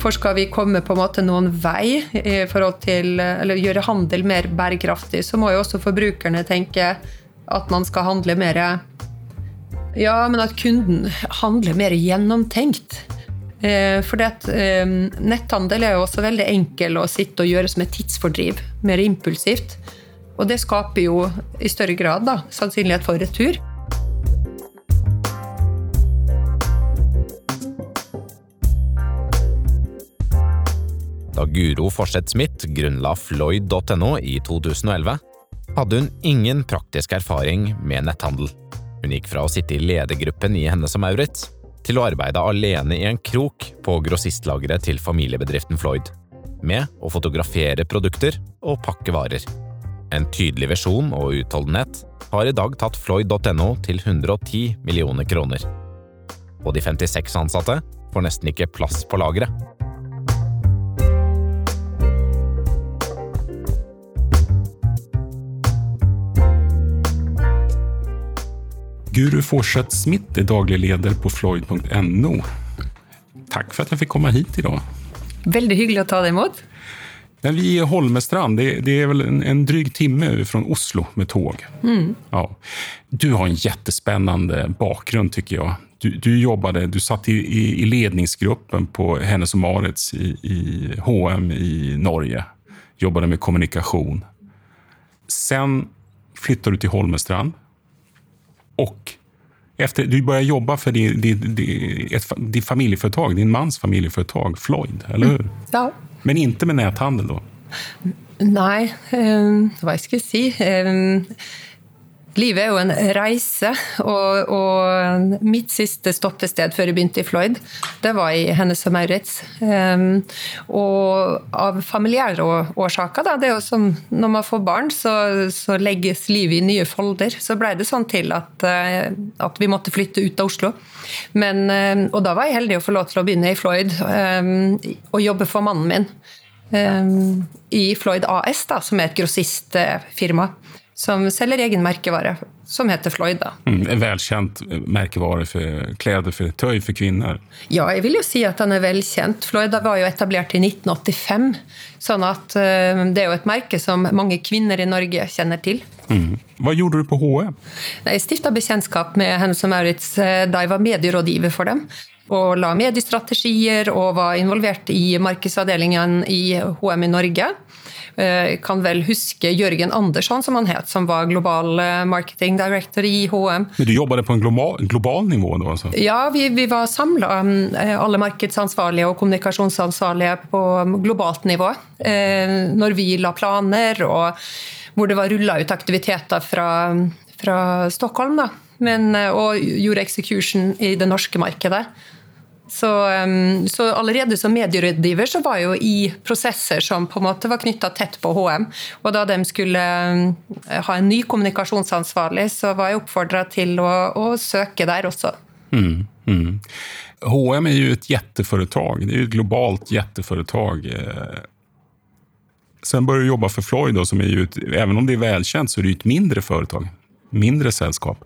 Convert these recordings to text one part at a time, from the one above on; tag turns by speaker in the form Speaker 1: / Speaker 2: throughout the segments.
Speaker 1: For skal vi komme på en måte noen vei i forhold til, eller gjøre handel mer bærekraftig, så må jo også forbrukerne tenke at man skal handle mer Ja, men at kunden handler mer gjennomtenkt. Eh, for eh, netthandel er jo også veldig enkel å sitte og gjøre som et tidsfordriv. Mer impulsivt. Og det skaper jo i større grad da, sannsynlighet for retur.
Speaker 2: Da Guro Forseth Smith grunnla Floyd.no i 2011, hadde hun ingen praktisk erfaring med netthandel. Hun gikk fra å sitte i ledergruppen i Hennes og Maurits til å arbeide alene i en krok på grossistlageret til familiebedriften Floyd, med å fotografere produkter og pakke varer. En tydelig visjon og utholdenhet har i dag tatt Floyd.no til 110 millioner kroner. Og de 56 ansatte får nesten ikke plass på lageret.
Speaker 3: Guru Forseth Smith är daglig leder på Floyd.no. Tack för att jag fick komma hit idag.
Speaker 1: Veldig hyggelig å ta deg imot.
Speaker 3: Men vi är i Holmestrand. Det, det är väl en, en dryg timme från Oslo med tåg. Mm. Ja. Du har en jättespännande bakgrund tycker jag. Du, du jobbade, du satt i, i, i ledningsgruppen på Hennes och Marits i, i H&M i Norge. Jobbade med kommunikation. Sen flyttade du till Holmestrand och efter, du började jobba för din, din, din, ett, din familjeföretag, din mans familjeföretag, Floyd, eller hur?
Speaker 1: Ja.
Speaker 3: Men inte med näthandel då?
Speaker 1: Nej, um, vad ska jag säga? Eh, Livet er jo en reise, og, og, mitt siste stoppested før jeg begynte i Floyd, det var i Hennes og Maurits. Um, og av familiære årsaker, da, det er jo som når man får barn, så, så legges livet i nye folder. Så blei det sånn til at, uh, at, vi måtte flytte ut av Oslo. Men, uh, og da var jeg heldig å få lov til å begynne i Floyd um, og jobbe for mannen min. Um, I Floyd AS, da, som er et grossistfirma som selger egen merkevare, som heter Floyd.
Speaker 3: Mm, en velkjent merkevare for klær for tøy for kvinner?
Speaker 1: Ja, jeg vil jo si at den er velkjent. Floyd var jo etablert i 1985. sånn at uh, det er jo et merke som mange kvinner i Norge kjenner til.
Speaker 3: Mm. Hva gjorde du på HM?
Speaker 1: Jeg stifta bekjentskap med henne som Maurits uh, da jeg var medierådgiver for dem og la mediestrategier og var involvert i markedsavdelingen i HM i Norge. Jeg eh, kan vel huske Jørgen Andersson, som han het, som var global eh, marketing director i HM.
Speaker 3: Men Du jobbet på en global, global nivå? da? Altså.
Speaker 1: Ja, vi, vi var samla, eh, alle markedsansvarlige og kommunikasjonsansvarlige på globalt nivå. Når vi la planer, og hvor det var rulla ut aktiviteter fra, fra Stockholm. Da. Men, og gjorde execution i det norske markedet. Så, så, allerede som medierådgiver så var jeg jo i prosesser som på en måte var knytta tett på HM. Og da de skulle ha en ny kommunikasjonsansvarlig, så var jeg oppfordra til å, å, søke der også.
Speaker 3: Mm, mm. HM er jo et jätteforetak. Det er jo et globalt jätteforetak. Eh, sen började du jobba for Floyd, som er jo et, även om det er välkänt, så er det et mindre foretak. Mindre selskap.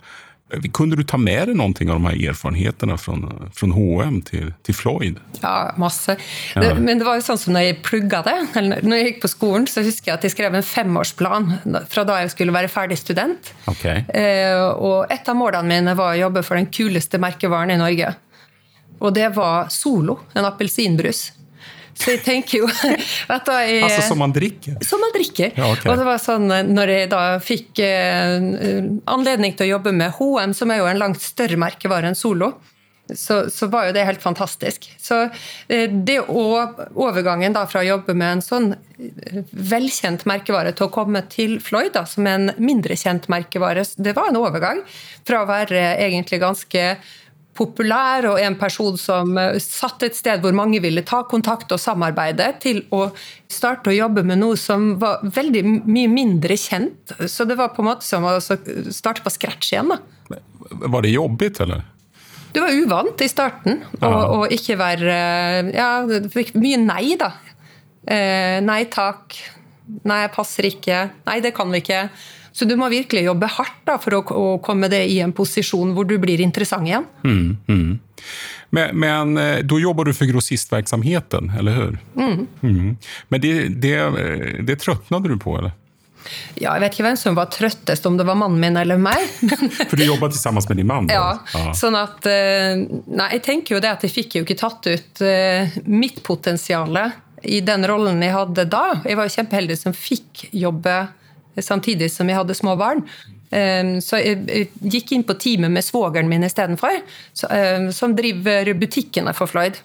Speaker 3: Kunde du ta med deg noe av de her erfarenhetene fra, fra H&M til, til, Floyd?
Speaker 1: Ja, masse. Ja. Det, men det var jo sånn som når jeg plugga det, eller når jeg gikk på skolen, så husker jeg at jeg skrev en femårsplan fra da jeg skulle være ferdig student.
Speaker 3: Okay.
Speaker 1: Eh, og et av målene mine var å jobbe for den kuleste merkevaren i Norge. Og det var Solo, en appelsinbrus. Så jeg tenker jo at da jeg,
Speaker 3: Altså som man drikker?
Speaker 1: Som man drikker.
Speaker 3: Ja, okay.
Speaker 1: Og det var sånn, når jeg da fikk eh, anledning til å jobbe med HM, som er jo en langt større merkevare enn Solo, så, så, var jo det helt fantastisk. Så eh, det overgangen da fra å jobbe med en sånn eh, velkjent merkevare til å komme til Floyd da, som en mindre kjent merkevare, det var en overgang fra å være egentlig ganske populær og en person som eh, satt et sted hvor mange ville ta kontakt og samarbeide, til å starte å jobbe med noe som var veldig mye mindre kjent. Så det var på en måte som å starte på scratch igjen. Da.
Speaker 3: Var det jobbig, eller?
Speaker 1: Det var uvant i starten å ikke være Ja, det fikk mye nei, da. Eh, nei takk. Nei, jeg passer ikke. Nei, det kan vi ikke. Så du må virkelig jobbe hardt da, for å, å komme deg i en posisjon hvor du blir interessant igjen.
Speaker 3: Mm, mm. Men, men da jobber du for grossistverksamheten, eller hur?
Speaker 1: Mm.
Speaker 3: Mm. Men det, det, eh, det trøtnet du på, eller?
Speaker 1: Ja, jeg vet ikke hvem som var trøttest, om det var mannen min eller meg.
Speaker 3: For du jobber sammen med din mann?
Speaker 1: Ja, ja, sånn at eh, Nei, jeg tenker jo det at jeg fikk jo ikke tatt ut mitt potensial i den rollen jeg hadde da. Jeg var jo kjempeheldig som fikk jobbe samtidig som jeg hadde små barn. Ehm, så jeg gikk inn på teamet med svogeren min istedenfor, ehm, som driver butikkene for Floyd.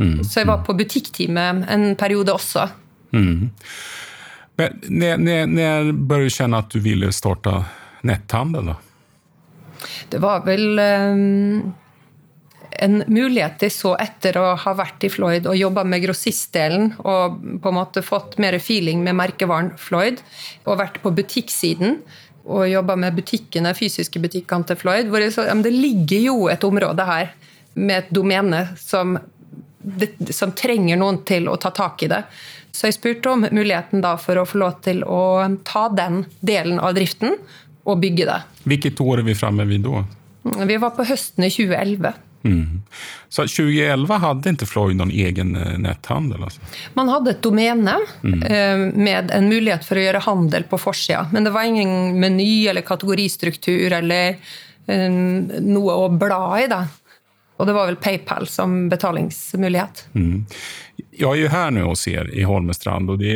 Speaker 1: Mm. Så jeg var på butikkteamet en periode også. Mm.
Speaker 3: Når, når, når begynte du kjenne at du ville starte netthandel? da?
Speaker 1: Det var vel um, en mulighet jeg så etter å ha vært i Floyd og jobba med grossistdelen og på en måte fått mer feeling med merkevaren Floyd og vært på butikksiden og jobba med butikkene, fysiske butikkene til Floyd. hvor så, ja, det ligger jo et område her med et domene som, som, trenger noen til å ta tak i det. Så jeg spurte om muligheten for å få lov til å ta den delen av driften og bygge det.
Speaker 3: Hvilket år er vi framme ved da?
Speaker 1: Vi var på høsten i 2011. Mm.
Speaker 3: Så 2011 hadde ikke Floyd noen egen eh, netthandel? Altså.
Speaker 1: Man hadde et domene mm. Eh, med en mulighet for å gjøre handel på forsida. Men det var ingen meny eller kategoristruktur eller um, noe å bla i. da. Og det var vel PayPal som betalingsmulighet. Mm.
Speaker 3: Jeg er jo her nå og ser i Holmestrand, og det,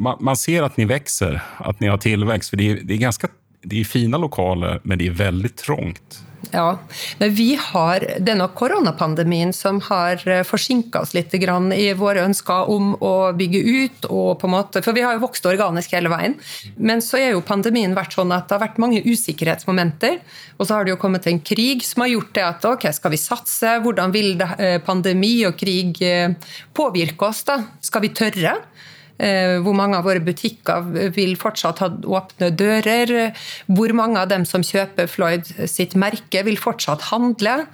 Speaker 3: man, man, ser at dere vokser, at dere har tilvekst. For det, det, er ganske, det er fina lokaler, men det er veldig trångt.
Speaker 1: Ja, men vi har, er koronapandemien som har eh, forsinka oss litt i våre ønsker om å bygge ut. og på en måte, For vi har jo vokst organisk hele veien. Men så er jo pandemien vært sånn at det har vært mange usikkerhetsmomenter. Og så har det jo kommet en krig som har gjort det at ok, skal vi satse? Hvordan vil eh, pandemi og krig eh, påvirke oss? da? Skal vi tørre? Eh, hvor mange av våre butikker vil fortsatt ha åpne dører? Hvor mange av dem som kjøper Floyd sitt merke, vil fortsatt handle?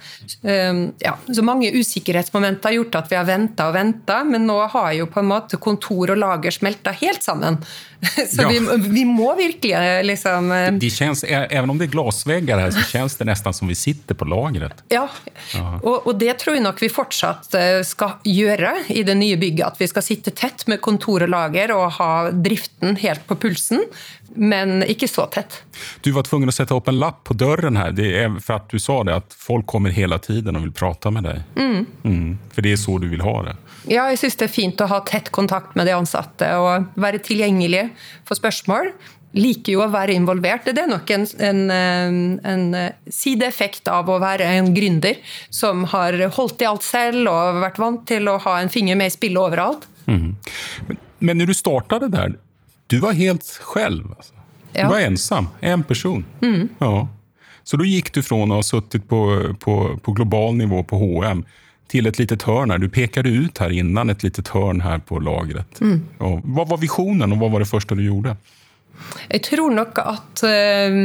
Speaker 1: Eh, ja, så Mange usikkerhetsmomenter har gjort at vi har venta og venta, men nå har jo på en måte kontor og lager smelta helt sammen. Så ja. vi, vi, må virkelig eh, liksom
Speaker 3: det känns, Även om det er glasvegger her, så kjennes det nesten som vi sitter på lageret.
Speaker 1: Ja, og, og, det tror jeg nok vi fortsatt skal gjøre i det nye bygget. At vi skal sitte tett med kontor og lager og ha driften helt på pulsen, men ikke så tett.
Speaker 3: Du var tvungen å sette opp en lapp på døren her, det er for at du sa det, at folk kommer hele tiden og vil prate med deg. Mm. Mm, for det er så du vil ha det.
Speaker 1: Ja, jeg syns det er fint å ha tett kontakt med de ansatte og være tilgjengelig for spørsmål liker jo å være involvert. Det er nok en, en, en, sideeffekt av å være en gründer som har holdt i alt selv og vært vant til å ha en finger med i spillet overalt. Mm.
Speaker 3: Men, men når du startade der, du var helt selv. Alltså. Du ja. var ensam, en person. Mm. Ja. Så da gikk du fra å ha sittet på, på, på global nivå på H&M till ett litet hörn här. Du pekade ut här innan ett litet hörn här på lagret. Mm. Ja. Vad var visionen og hva var det første du gjorde?
Speaker 1: Jeg tror nok at uh,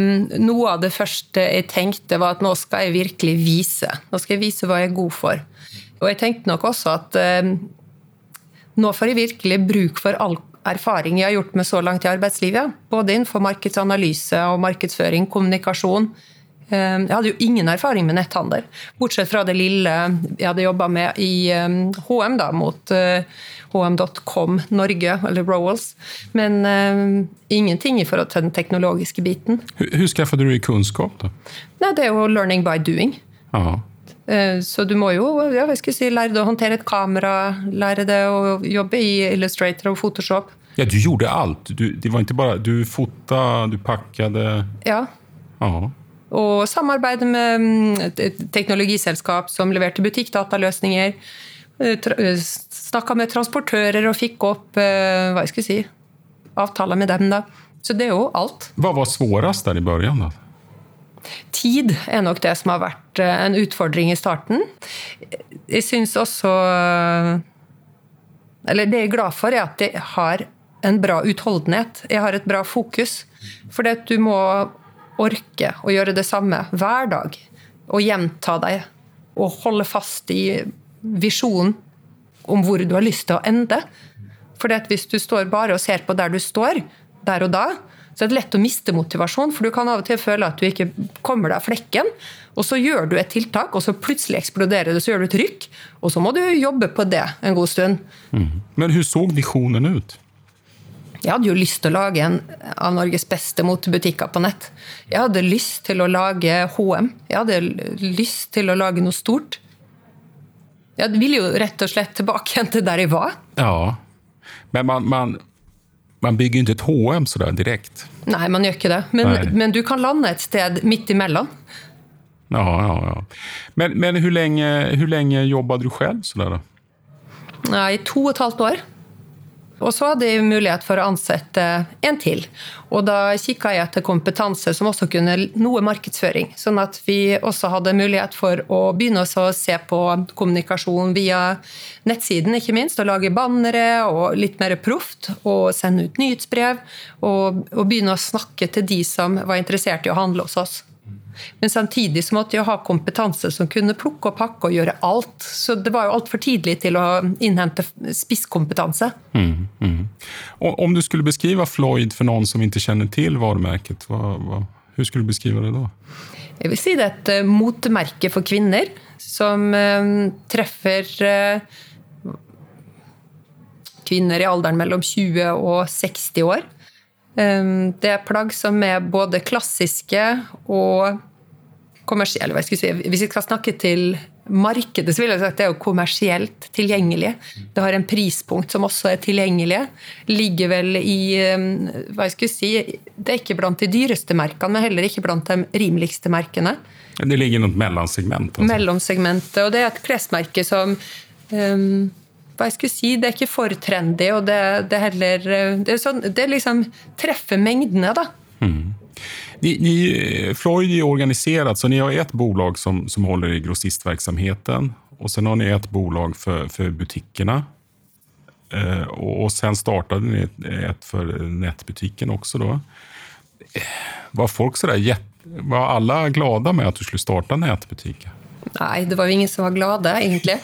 Speaker 1: noe av det første jeg tenkte, var at nå skal jeg virkelig vise. Nå skal jeg vise hva jeg er god for. Og jeg tenkte nok også at uh, nå får jeg virkelig bruk for all erfaring jeg har gjort med så langt i arbeidslivet. Både innenfor markedsanalyse og markedsføring, kommunikasjon. Eh, jeg hadde jo ingen erfaring med netthandel, bortsett fra det lille jeg hadde jobba med i HM, da, mot hm.com eh, Norge, eller Rowells. Men uh, ingenting i forhold til den teknologiske biten.
Speaker 3: Hvordan skaffet du deg kunnskap? da?
Speaker 1: Nei, det er jo learning by doing. Aha. Eh, så du må jo ja, si, lære å håndtere et kamera, lære deg å jobbe i Illustrator og Photoshop.
Speaker 3: Ja, du gjorde alt. Du, det var ikke bare, du fota, du pakket
Speaker 1: Ja. Aha. Og samarbeide med mm, teknologiselskap som leverte butikkdataløsninger. Eh, eh, Snakka med transportører og fikk opp hva jeg skal si, avtaler med dem. da. Så det er jo alt.
Speaker 3: Hva var vanskeligst der i begynnelsen?
Speaker 1: Tid er nok det som har vært eh, en utfordring i starten. Jeg syns også Eller det jeg er glad for, er at jeg har en bra utholdenhet. Jeg har et bra fokus. For du må orke å gjøre det samme hver dag. Og gjenta deg. Og holde fast i visjonen om hvor du har lyst til å ende. For hvis du står bare og ser på der du står, der og da, Så er det lett å miste motivasjon, for du kan av og til føle at du ikke kommer deg av flekken. Og så gjør du et tiltak, og så plutselig eksploderer det, så gjør du et rykk. Og så må du jobbe på det en god stund.
Speaker 3: Mm. Men hvordan så visjonen ut?
Speaker 1: Jeg hadde jo lyst til å lage en av Norges beste motebutikker på nett. Jeg hadde lyst til å lage HM. Jeg hadde lyst til å lage noe stort. Jeg ville jo rett og slett tilbake igjen til der jeg var.
Speaker 3: Ja, men man, man man bygger ikke et HM så der direkte.
Speaker 1: Nei, man gjør ikke det. Men, men, du kan lande et sted midt imellom.
Speaker 3: Ja, ja, ja. Men, men hvor lenge, hvor lenge jobbet du selv? Så da?
Speaker 1: Nei, to og et halvt år. Og så hadde jeg mulighet for å ansette en til. Og da kikka jeg etter kompetanse som også kunne noe markedsføring. Sånn at vi også hadde mulighet for å begynne å se på kommunikasjon via nettsiden, ikke minst. Og lage bannere og litt mer proft. Og sende ut nyhetsbrev. Og, og begynne å snakke til de som var interessert i å handle hos oss. Men samtidig så måtte jeg ha kompetanse som kunne plukke og pakke og gjøre alt. Så det var jo altfor tidlig til å innhente spisskompetanse. Mm, mm.
Speaker 3: Om du skulle beskrive Floyd for noen som ikke kjenner til varemerket, hvordan skulle du beskrive det da?
Speaker 1: Jeg vil si det er et uh, motemerke for kvinner som uh, treffer uh, kvinner i alderen mellom 20 og 60 år. Det er plagg som er både klassiske og kommersielle. Jeg si? Hvis vi skal snakke til markedet, så vil jeg sagt det er jo kommersielt tilgjengelig. Det har en prispunkt som også er tilgjengelig. Ligger vel i hva jeg skulle si, Det er ikke blant de dyreste merkene, men heller ikke blant de rimeligste merkene.
Speaker 3: Det ligger i noe mellomsegment?
Speaker 1: Altså. Mellomsegmentet. Og det er et klesmerke som um, hva jeg skulle si, Det er ikke for trendy, og det, det heller Det, sånn, det liksom treffer mengdene, da. Mm.
Speaker 3: Ni, ni, Floyd är organiserat, så ni har ett bolag som, som håller i grossistverksamheten och sen har ni ett bolag för, för butikerna. Eh, och, och, sen startade ni ett, ett för nätbutiken. Eh, var folk sådär, var alla glada med att du skulle starta nätbutiker?
Speaker 1: Nei, det var jo ingen som var glade, egentlig.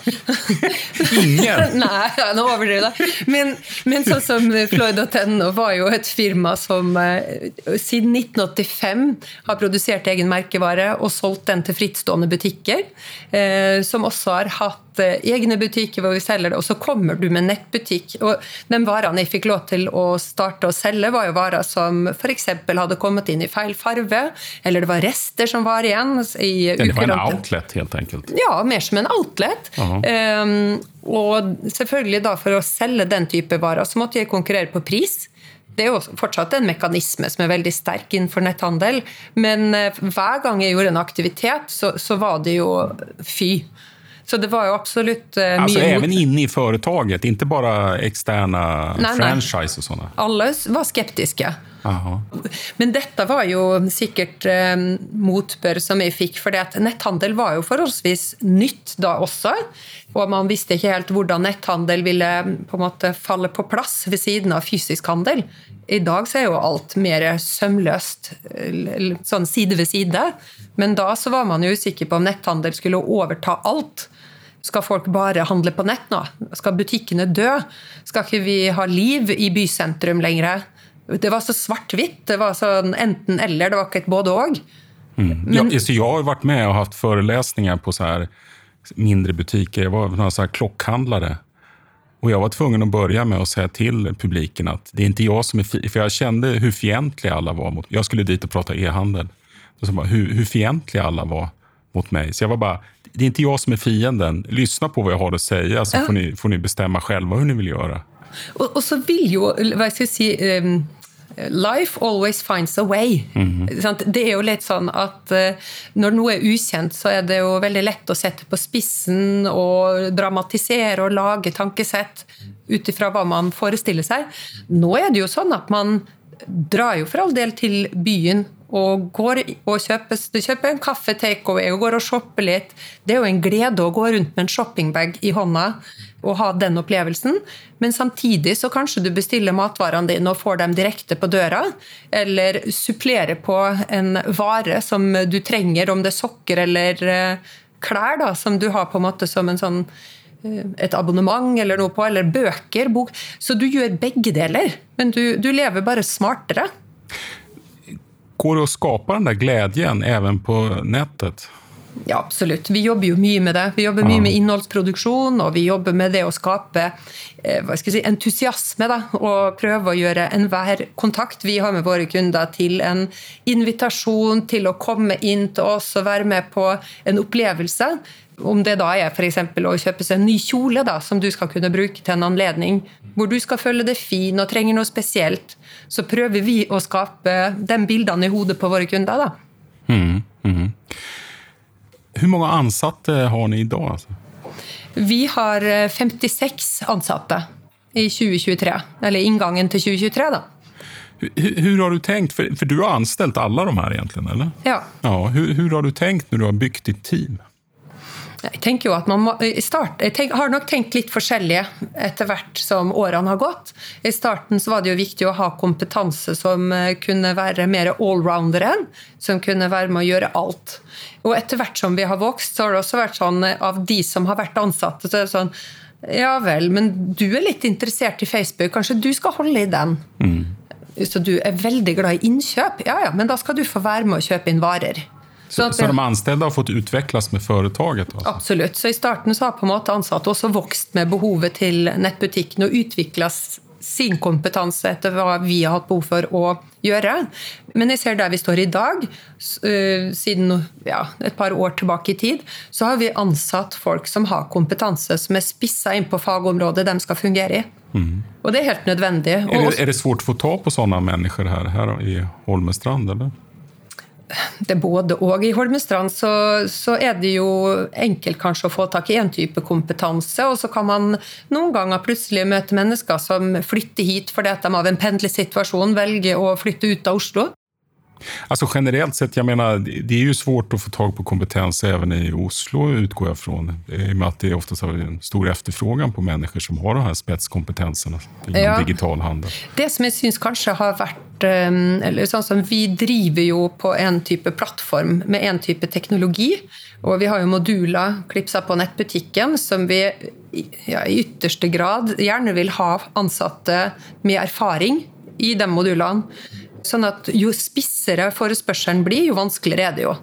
Speaker 3: ingen?
Speaker 1: Nei, nå overdriver jeg. Men, men sånn som Floyd.no var jo et firma som eh, siden 1985 har produsert egen merkevare og solgt den til frittstående butikker. Eh, som også har hatt egne butikker hvor vi selger det, og så kommer du med nettbutikk. Og de varene jeg fikk lov til å starte å selge, var jo varer som f.eks. hadde kommet inn i feil farve, eller det var rester som var igjen. I
Speaker 3: det var en outlet, helt enkelt?
Speaker 1: Ja, mer som en outlet. Uh -huh. um, og selvfølgelig da for å selge den type varer, så måtte jeg konkurrere på pris. Det er jo fortsatt en mekanisme som er veldig sterk innenfor netthandel. Men uh, hver gang jeg gjorde en aktivitet, så, så var det jo fy. Så det var jo absolutt uh, mye
Speaker 3: Altså Even inne i företaget, ikke bare eksterne franchise og sånne?
Speaker 1: Alle var skeptiske. Aha. Men dette var jo sikkert eh, motbør som jeg fikk, for netthandel var jo forholdsvis nytt da også. Og man visste ikke helt hvordan netthandel ville på en måte falle på plass ved siden av fysisk handel. I dag så er jo alt mer sømløst, sånn side ved side. Men da så var man jo usikker på om netthandel skulle overta alt. Skal folk bare handle på nett nå? Skal butikkene dø? Skal ikke vi ha liv i bysentrum lenger? Det var så svart-hvitt. Det var sånn enten-eller, det var ikke et både-og.
Speaker 3: Mm. Men... Jeg, jeg har vært med og hatt forelesninger på så mindre butikker. Jeg var noen så klokkhandlere. Og jeg var tvungen å begynne med å si til publiken at det er ikke jeg som er fi For jeg kjente hvor fiendtlige alle var. mot Jeg skulle dit og prate e-handel. Hvor fiendtlige alle var mot meg. Så jeg var bare det är inte jag som är fienden. Lyssna på vad jag har att säga så får, ni, får ni bestämma själva hur ni vill göra.
Speaker 1: Og, och så vil jo hva skal jeg si um, Life always finds a way. Mm -hmm. Det er jo litt sånn at når noe er ukjent, så er det jo veldig lett å sette på spissen og dramatisere og lage tankesett ut ifra hva man forestiller seg. Nå er det jo sånn at man drar jo for all del til byen og går og kjøper, kjøper en kaffe takeaway og går og shopper litt. Det er jo en glede å gå rundt med en shoppingbag i hånda og ha den opplevelsen. Men samtidig så kanskje du bestiller matvarene dine og får dem direkte på døra. Eller supplerer på en vare som du trenger, om det er sokker eller eh, klær, da, som du har på en måte som en sånn eh, et abonnement eller noe på, eller bøker, bok. Så du gjør begge deler, men du, du lever bare smartere.
Speaker 3: Går det å skape den der glädjen även på nettet?
Speaker 1: Ja, absolutt. Vi jobber jo mye med det. Vi jobber mye med innholdsproduksjon, og vi jobber med det å skape eh, si, entusiasme. Da, og prøve å gjøre enhver kontakt vi har med våre kunder, til en invitasjon til å komme inn til oss og være med på en opplevelse. Om det da er f.eks. å kjøpe seg en ny kjole da, som du skal kunne bruke til en anledning, hvor du skal føle deg fin og trenger noe spesielt, så prøver vi å skape de bildene i hodet på våre kunder. da.
Speaker 3: Mm, mm. Hvor mange ansatte har ni dag? Altså?
Speaker 1: Vi har 56 eh, ansatte i 2023. Eller inngangen til 2023, da.
Speaker 3: Hvordan har du tenkt? For, for, du har anställt alle de her egentlig, eller?
Speaker 1: Ja.
Speaker 3: ja hur har du tenkt når du har bygd ditt team?
Speaker 1: Jeg tenker jo at man må, i start, jeg tenk, har nok tenkt litt forskjellig etter hvert som årene har gått. I starten så var det jo viktig å ha kompetanse som eh, kunne være mer allroundere. Som kunne være med å gjøre alt. Og etter hvert som vi har vokst, så har det også vært sånn eh, av de som har vært ansatte, så er det sånn Ja vel, men du er litt interessert i Facebook, kanskje du skal holde i den? Mm. Så du er veldig glad i innkjøp? Ja ja, men da skal du få være med å kjøpe inn varer.
Speaker 3: Så, så, de ansatte har fått utvikles med foretaket?
Speaker 1: Absolutt. Så I starten så har på en måte ansatte også vokst med behovet til nettbutikken og utvikles sin kompetanse etter hva vi har hatt behov for å gjøre. Men jeg ser der vi står i dag, siden ja, et par år tilbake i tid, så har vi ansatt folk som har kompetanse som er spissa inn på fagområdet de skal fungere i. Mm. Og det er helt nødvendig.
Speaker 3: Er det, er det svårt å få ta på sånne mennesker her, her i Holmestrand? eller?
Speaker 1: Det er både og. I Holmestrand så, så, er det jo enkelt kanskje å få tak i én type kompetanse, og så kan man noen ganger plutselig møte mennesker som flytter hit fordi at de av en pendlersituasjon velger å flytte ut av Oslo.
Speaker 3: Alltså generellt sett, jag menar, det är ju svårt att få tag på kompetens även i Oslo, utgår jag från. I och med att det oftast har en stor efterfrågan på människor som har de här spetskompetenserna inom ja. digital handel.
Speaker 1: Det som jeg syns kanskje har vært ehm, eller sånn som Vi driver jo på en type plattform med en type teknologi. Og vi har jo moduler klipsa på nettbutikken som vi ja, i ytterste grad gjerne vil ha ansatte med erfaring i de modulene. Sånn at jo spissere forespørselen blir, jo vanskeligere er det jo.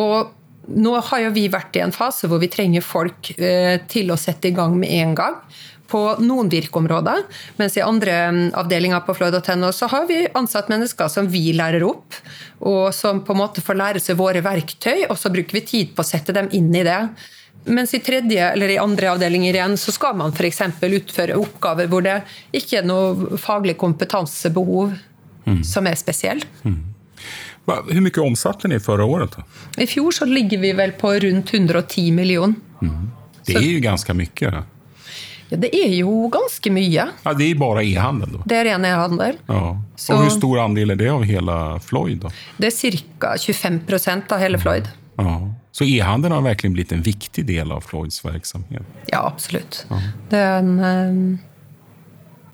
Speaker 1: Og nå har jo vi vært i en fase hvor vi trenger folk eh, til å sette i gang med en gang på noen virkeområder. Mens i andre mm, avdelinger på Floyd.no så har vi ansatt mennesker som vi lærer opp, og som på en måte får lære seg våre verktøy, og så bruker vi tid på å sette dem inn i det. Mens i tredje eller i andre avdelinger igjen så skal man f.eks. utføre oppgaver hvor det ikke er noe faglig kompetansebehov mm. som er spesiell. Mm.
Speaker 3: Hvor mye omsatte dere forrige året? Da?
Speaker 1: I fjor så ligger vi vel på rundt 110 millioner. Mm.
Speaker 3: Det er jo ganske mye? Da.
Speaker 1: Ja, det er jo ganske mye.
Speaker 3: Ja, det er bare e-handel?
Speaker 1: Det er ren e-handel.
Speaker 3: Ja. Og Hvor stor andel er det av hele Floyd? Da?
Speaker 1: Det er ca. 25% av hele Floyd.
Speaker 3: Ja. Så e-handel har virkelig blitt en viktig del av Floyds virksomhet?
Speaker 1: Ja, absolutt. Ja. Det en... Um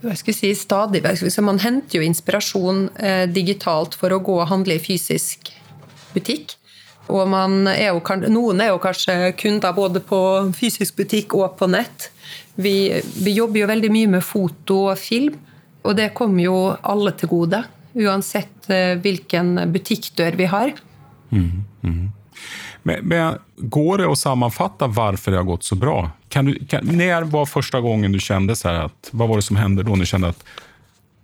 Speaker 1: hva skal si, stadig Man henter jo inspirasjon eh, digitalt for å gå og handle i fysisk butikk. Og er jo, noen er jo kanskje kunder både på fysisk butikk og på nett. Vi, vi, jobber jo veldig mye med foto og film, og det kommer jo alle til gode. Uansett eh, hvilken butikkdør vi har. Mm, mm.
Speaker 3: Men, men, går det å sammenfatte hvorfor det har gått så bra? Kan du, kan, när var første gangen du kände så att, vad var det som hände då? Ni kände att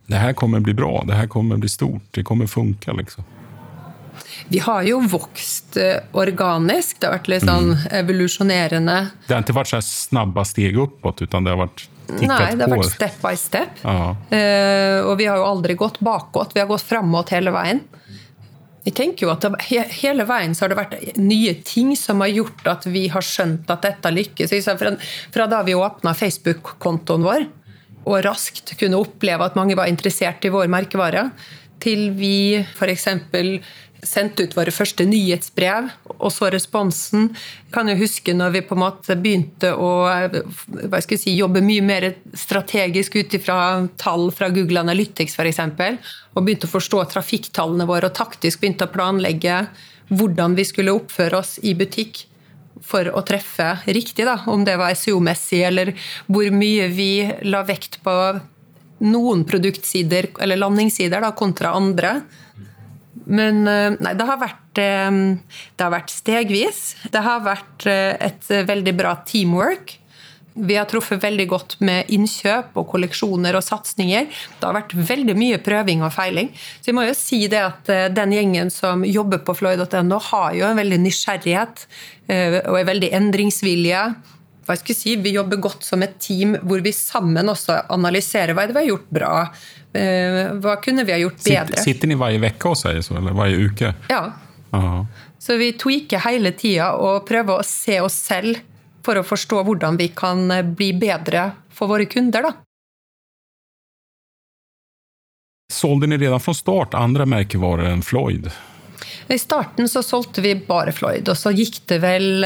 Speaker 3: det her kommer bli bra, det her kommer bli stort, det kommer funka liksom?
Speaker 1: Vi har jo vokst eh, organisk. Det har vært litt sånn mm. evolusjonerende.
Speaker 3: Det har ikke vært så snabbe steg oppåt, utan det har vært
Speaker 1: Nei, det har vært step by step. Uh, og vi har jo aldri gått bakåt, vi har gått framåt hele veien. Jeg tenker jo at det, Hele veien så har det vært nye ting som har gjort at vi har skjønt at dette lykkes. Fra, fra da vi åpna Facebook-kontoen vår og raskt kunne oppleve at mange var interessert i vår merkevare, til vi f.eks sendte ut våre første nyhetsbrev, og så responsen. Jeg Kan jo huske når vi på en måte begynte å si, jobbe mye mer strategisk ut ifra tall fra Google Analytics f.eks., og begynte å forstå trafikktallene våre og taktisk begynte å planlegge hvordan vi skulle oppføre oss i butikk for å treffe riktig, da, om det var SEO-messig, eller hvor mye vi la vekt på noen produktsider eller landingssider da, kontra andre Men nei, det har, vært, det har vært stegvis. Det har vært et veldig bra teamwork. Vi har truffet veldig godt med innkjøp og kolleksjoner og satsinger. Det har vært veldig mye prøving og feiling. Så jeg må jo si det at den gjengen som jobber på floyd.no, har jo en veldig nysgjerrighet og er veldig endringsvilje hva jeg skulle si, Vi jobber godt som et team hvor vi sammen også analyserer hva det vi har gjort bra. Eh, hva kunne vi ha gjort bedre?
Speaker 3: Sitter ni hver uke så, eller hver uke?
Speaker 1: Ja. Aha. Så vi tweaker hele tida og prøver å se oss selv for å forstå hvordan vi kan bli bedre for våre kunder. da.
Speaker 3: Solgte dere redan fra start andre merkevarer enn Floyd?
Speaker 1: I starten så solgte vi bare Floyd, og så gikk det vel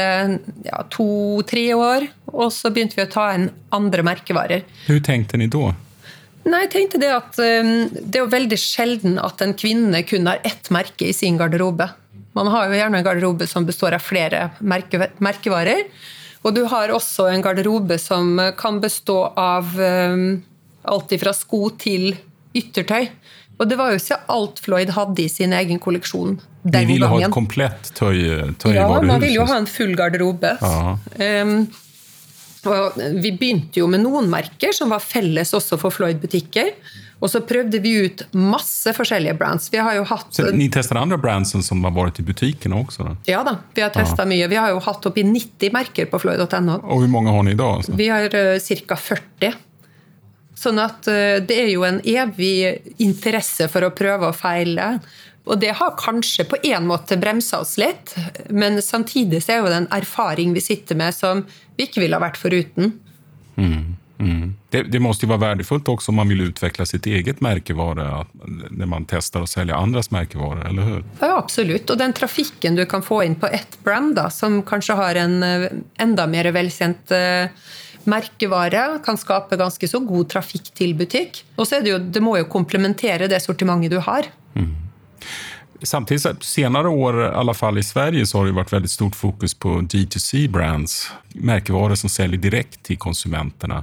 Speaker 1: ja, to-tre år. Og så begynte vi å ta inn andre merkevarer.
Speaker 3: Hvordan tenkte dere da?
Speaker 1: Nei, jeg tenkte Det at um, det er jo veldig sjelden at en kvinne kun har ett merke i sin garderobe. Man har jo gjerne en garderobe som består av flere merke, merkevarer. Og du har også en garderobe som kan bestå av um, alt fra sko til yttertøy. Og det var jo ikke alt Floyd hadde i sin egen kolleksjon den gangen.
Speaker 3: De ville ha et komplett tøy, tøy
Speaker 1: Ja, man ville jo ha en full garderobe. Um, og vi begynte jo med noen merker som var felles også for Floyd-butikker. Og så prøvde vi ut masse forskjellige brands. Vi har jo hatt...
Speaker 3: Så Ni testet andre brands som har vært i butikkene også? Da?
Speaker 1: Ja da, vi har testa mye. Vi har jo hatt oppi 90 merker på floyd.no.
Speaker 3: Og hvor mange har ni i dag? Altså?
Speaker 1: Vi har uh, ca. 40. Sånn at uh, det er jo en evig interesse for å prøve og feile. Og det har kanskje på en måte bremsa oss litt, men samtidig så er jo det en erfaring vi sitter med som vi ikke ville ha vært foruten.
Speaker 3: Mm. Mm. Det, det, måste jo være verdifullt også om man vil utvikle sitt eget merkevare når man tester å selge andres merkevarer, eller hur?
Speaker 1: Ja, absolutt. Og den trafikken du kan få inn på ett brand, da, som kanskje har en eh, enda mer velkjent uh, merkevare, kan skape ganske så god trafikk til butikk. Og så er det jo, det må jo komplementere det sortimentet du har. Mm.
Speaker 3: Samtidig, senere år, i alle fall i Sverige, så har det vært veldig stort fokus på D2C-brands. Merkevarer som selger direkte til konsumentene.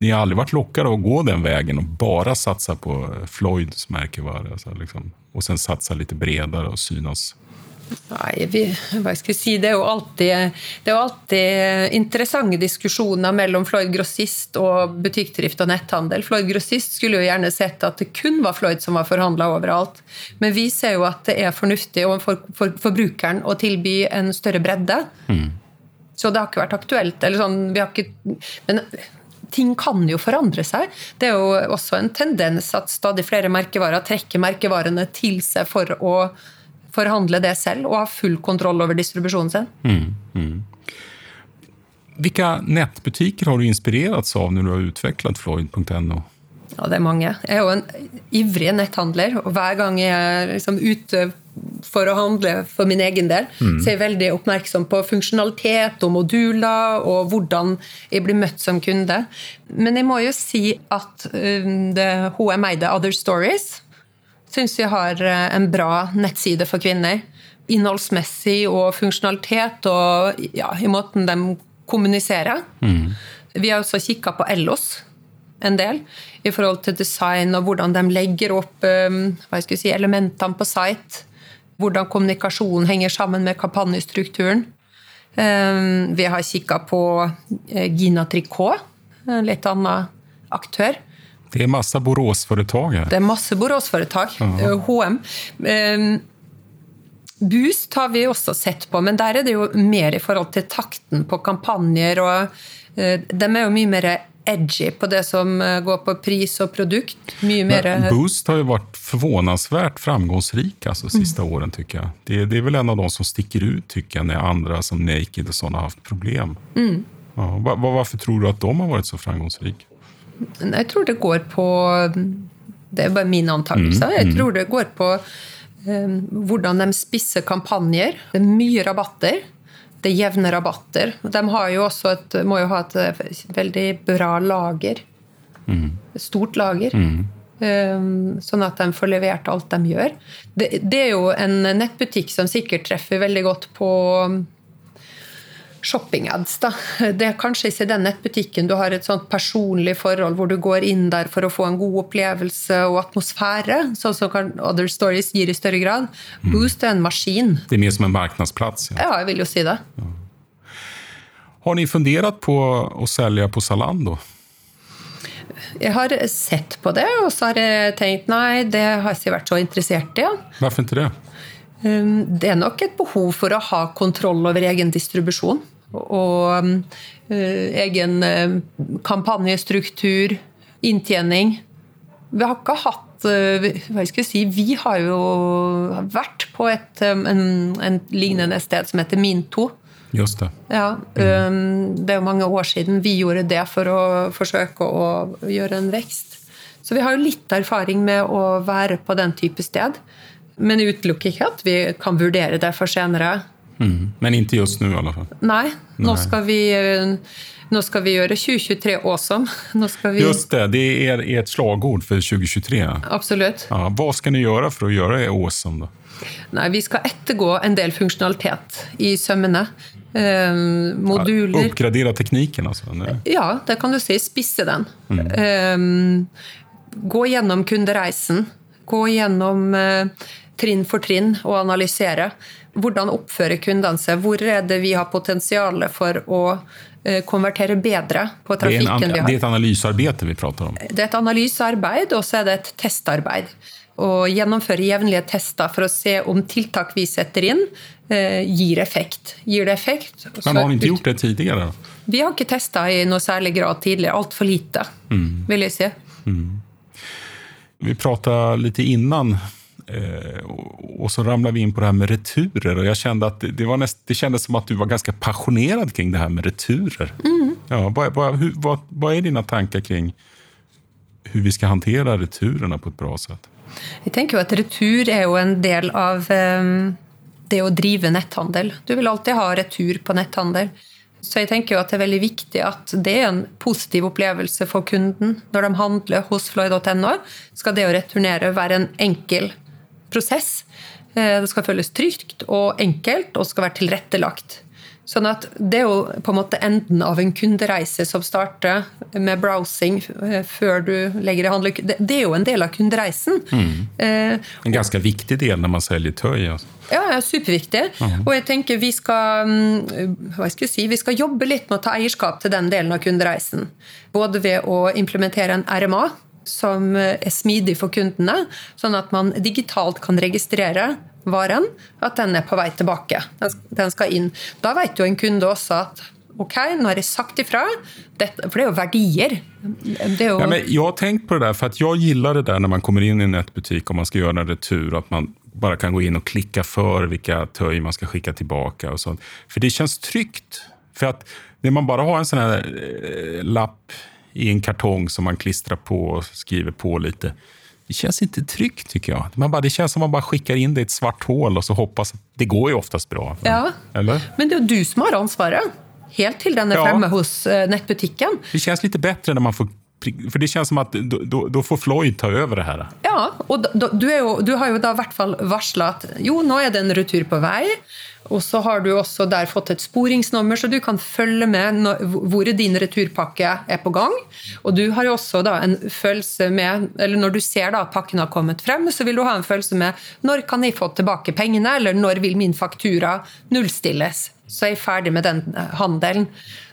Speaker 3: Ni har aldri vært lokket av å gå den veien og bare satsa på Floyds merkevarer. Liksom, Og sen satsa litt bredere og synas?
Speaker 1: Nei, vi, hva skal jeg si, det er, jo alltid, det er jo alltid interessante diskusjoner mellom Floyd grossist og butikkdrift og netthandel. Floyd grossist skulle jo gjerne sett at det kun var Floyd som var forhandla overalt. Men vi ser jo at det er fornuftig overfor for, forbrukeren å tilby en større bredde. Mm. Så det har ikke vært aktuelt. Eller sånn, vi har ikke, men ting kan jo forandre seg. Det er jo også en tendens at stadig flere merkevarer trekker merkevarene til seg for å forhandle det selv og ha full kontroll over distribusjonen sin. Mm, mm.
Speaker 3: Hvilke nettbutikker har du inspirerats av når du har utviklet Floyd.no?
Speaker 1: Ja, det er mange. Jeg er jo en ivrig netthandler, og hver gang jeg er liksom ute for å handle for min egen del, mm. så er jeg veldig oppmerksom på funksjonalitet og moduler og hvordan jeg blir møtt som kunde. Men jeg må jo si at um, det HM eide Other Stories syns vi har uh, en bra nettside for kvinner. Innholdsmessig og funksjonalitet og ja, i måten de kommuniserer. Mm. Vi har også kikka på Ellos en del i forhold til design og hvordan de legger opp jeg si, elementene på site. Hvordan kommunikasjonen henger sammen med kampanjestrukturen. Um, vi har kikka på eh, Gina Tricot, en litt annen aktør.
Speaker 3: Det er masse Borås-foretak her.
Speaker 1: Det er masse Borås-foretak. HM. Um, Boost har vi også sett på, men der er det jo mer i forhold til takten på kampanjer. og uh, De er jo mye mer edgy på det som eh, går på pris og produkt. Mye mer...
Speaker 3: Boost har jo vært forvånansvært framgångsrik altså, siste mm. åren, tycker jeg. Det, det, er vel en av de som stikker ut, tycker jeg, når andre som Naked og sånne har hatt problem. Mm. Ja, hvorfor tror du at de har vært så framgångsrike?
Speaker 1: Jeg tror det går på Det er bare min antakelse. Mm. Jeg mm. tror det går på um, hvordan de spisser kampanjer. Det er mye rabatter det er jevne rabatter. De jo et, må jo ha et eh, veldig bra lager. Mm. Stort lager. Mm. Um, sånn at de får levert alt de gjør. Det, det, er jo en nettbutikk som sikkert treffer veldig godt på shopping-ads. da. Det er kanskje ikke den nettbutikken du har et sånt personlig forhold hvor du går inn der for å få en god opplevelse og atmosfære, sånn som kan Other Stories gir i større grad. Boost er en maskin.
Speaker 3: Det er mer som en markedsplass?
Speaker 1: Ja, jeg vil jo si det.
Speaker 3: Har ni fundert på å selge på Zalando?
Speaker 1: Jeg har sett på det, og så har jeg tenkt nei, det har jeg ikke vært så interessert i. Ja.
Speaker 3: Hvorfor ikke det?
Speaker 1: Um, Det er nok et behov for å ha kontroll over egen distribusjon. Og um, eh, egen eh, kampanjestruktur, inntjening. Vi har ikke hatt eh, hva skal jeg si, Vi har jo vært på et, um, en, en lignende sted som heter Minto.
Speaker 3: Just det.
Speaker 1: Ja, um, Det er jo mange år siden vi gjorde det for å forsøke å gjøre en vekst. Så vi har jo litt erfaring med å være på den type sted. Men jeg utelukker ikke at vi kan vurdere det for senere.
Speaker 3: Mm. Men ikke just nå, i alle fall.
Speaker 1: Nei, nå
Speaker 3: Nei.
Speaker 1: skal vi, nå skal vi gjøre 2023 awesome. Nå skal vi,
Speaker 3: Just det, det er ert slagord for 2023.
Speaker 1: Absolutt.
Speaker 3: Ja, hva skal ni gjøre for å gjøre det awesome? Da?
Speaker 1: Nei, vi skal ettergå en del funksjonalitet i sømmene. Eh, moduler.
Speaker 3: Oppgradere teknikken, altså? Ne?
Speaker 1: Ja, det kan du si. Spisse den. Um, gå gjennom kundereisen. Gå gjennom eh, trinn for trinn og analysere. Hvordan oppfører kundene seg? Hvor er det vi har potensial for å eh, konvertere bedre på trafikken vi
Speaker 3: det er et analysearbeid vi prater om.
Speaker 1: Det er et analysearbeid, og så er det et testarbeid. Å gjennomføre jevnlige tester for å se om tiltak vi setter inn, eh, gir effekt. Gir det effekt? så
Speaker 3: Men har vi ikke gjort det tidligere?
Speaker 1: Vi har ikke testa i noe særlig grad tidligere. Altfor lite, vil jeg si.
Speaker 3: Vi prata litt innan och och så ramlade vi in på det här med returer. Och jag kände att det, var näst, det kändes som att du var ganska passionerad kring det här med returer. Ja, vad, vad, hur, vad, vad är dina tankar kring hur vi ska hantera returerna på ett bra sätt?
Speaker 1: Jeg tenker jo at retur er jo en del av eh, det å drive netthandel. Du vil alltid ha retur på netthandel. Så jeg tenker jo at det er veldig viktig at det er en positiv opplevelse for kunden når de handler hos Floy.no. Skal det å returnere være en enkel prosess. Eh, Det skal føles trygt og enkelt og skal være tilrettelagt. Sånn at Det er jo på en måte enden av en kundereise som starter med browsing eh, før du legger i handel. Det er jo en del av kundereisen. Eh,
Speaker 3: En ganske viktig del når man selger tøy. Altså.
Speaker 1: ja, ja, superviktig. Og jeg tenker vi skal, mm, hva skal jeg si, vi skal jobbe litt med å ta eierskap til den delen av kundereisen. Både ved å implementere en RMA som er smidig for kundene, sånn at man digitalt kan registrere varen, at den er på vei tilbake. Den skal inn. Da vet jo en kunde også at ok, nå har jeg sagt ifra, dette, for det er jo verdier. Er jo,
Speaker 3: Ja, jag har tenkt på det der, for jeg gillar det der når man kommer inn i en nettbutikk og man skal gjøre en retur, at man bare kan gå inn og klicka for hvilke tøy man skal sende tilbake. For det kjennes tryggt. For at når man bare har en sånn eh, lapp i en kartong som man klistrar på och skriver på lite. Det känns inte tryggt tycker jag. Man bara, det känns som man bara skickar in det i ett svart hål och så hoppas. Det går ju oftast bra.
Speaker 1: Ja.
Speaker 3: Eller?
Speaker 1: Men det er du som har ansvaret. Helt til den er
Speaker 3: Ja.
Speaker 1: fremme hos eh, nettbutikken.
Speaker 3: Det känns lite bättre när man får... För det kjennes som at då får Floyd ta over det her.
Speaker 1: Ja, og da, da, du, jo, du har jo da i hvert fall varsla at jo, nå er det en retur på vei. Og så har du også der fått et sporingsnummer, så du kan følge med når, hvor din returpakke er på gang. Og du har jo også da en følelse med Eller når du ser da at pakken har kommet frem, så vil du ha en følelse med når kan jeg få tilbake pengene, eller når vil min faktura nullstilles? Så er jeg ferdig med den eh, handelen.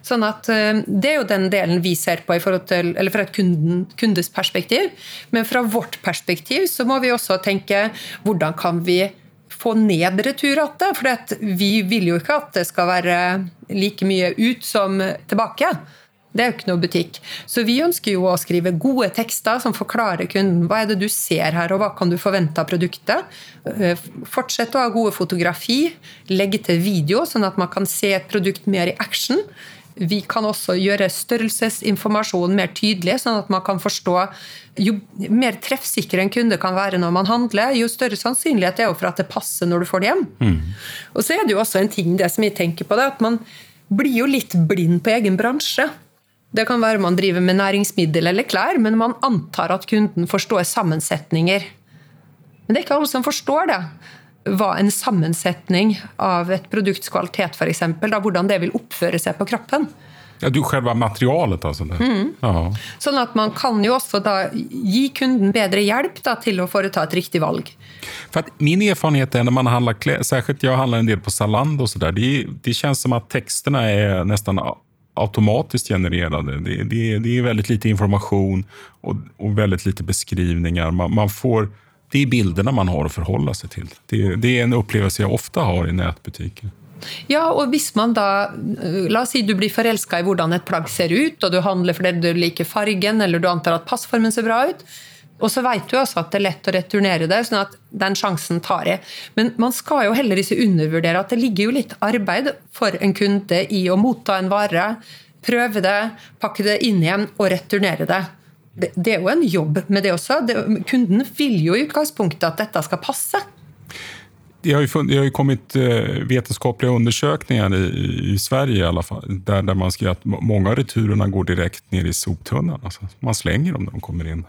Speaker 1: Sånn at eh, Det er jo den delen vi ser på til, eller fra et kunden, kundes perspektiv. Men fra vårt perspektiv så må vi også tenke hvordan kan vi få ned returratet? For vi vil jo ikke at det skal være like mye ut som tilbake. Det er jo ikke noe butikk. Så vi ønsker jo å skrive gode tekster som forklarer kunden hva er det du ser her, og hva kan du forvente av produktet. Eh, Fortsett å ha gode fotografi, legge til video, sånn at man kan se et produkt mer i action. Vi kan også gjøre størrelsesinformasjon mer tydelig, sånn at man kan forstå Jo mer treffsikker en kunde kan være når man handler, jo større sannsynlighet er det for at det passer når du får det hjem. Og så er det jo også en ting det som jeg tenker på, det, at man blir jo litt blind på egen bransje. Det kan være man driver med næringsmiddel eller klær, men man antar at kunden forstår sammensetninger. Men det er ikke alle som forstår det. hva en sammensetning av et produkts kvalitet, f.eks., hvordan det vil oppføre seg på kroppen.
Speaker 3: Ja, du Selve materialet, altså? Mm.
Speaker 1: Ja. Sånn at man kan jo også da gi kunden bedre hjelp da, til å foreta et riktig valg.
Speaker 3: For min erfarenhet er når man handler klær, særlig jeg handler en del på Zalando, så der, det, de kjennes som at tekstene er nesten automatisk genererade. Det, det, det, är väldigt lite information och, och väldigt lite beskrivningar. Man, man, får, det är bilderna man har å forholde seg til. Det, det, er en opplevelse jeg ofte har i nettbutikker.
Speaker 1: Ja, og hvis man da La oss si du blir forelska i hvordan et plagg ser ut, og du handler fordi du liker fargen, eller du antar at passformen ser bra ut. Og så vet du også at det er lett å returnere det, sånn at den sjansen tar jeg. Men man skal jo heller ikke undervurdere at det ligger jo litt arbeid for en kunde i å motta en vare, prøve det, pakke det inn igjen og returnere det. Det, er jo en jobb med det også. Det, kunden vil jo i utgangspunktet at dette skal passe.
Speaker 3: Det har, ju, det har ju kommit eh, vetenskapliga undersökningar i, i, Sverige i alla fall, där, där man skriver att många av returerna går direkt ner i soptunnan. Alltså, man slänger dem när de kommer in.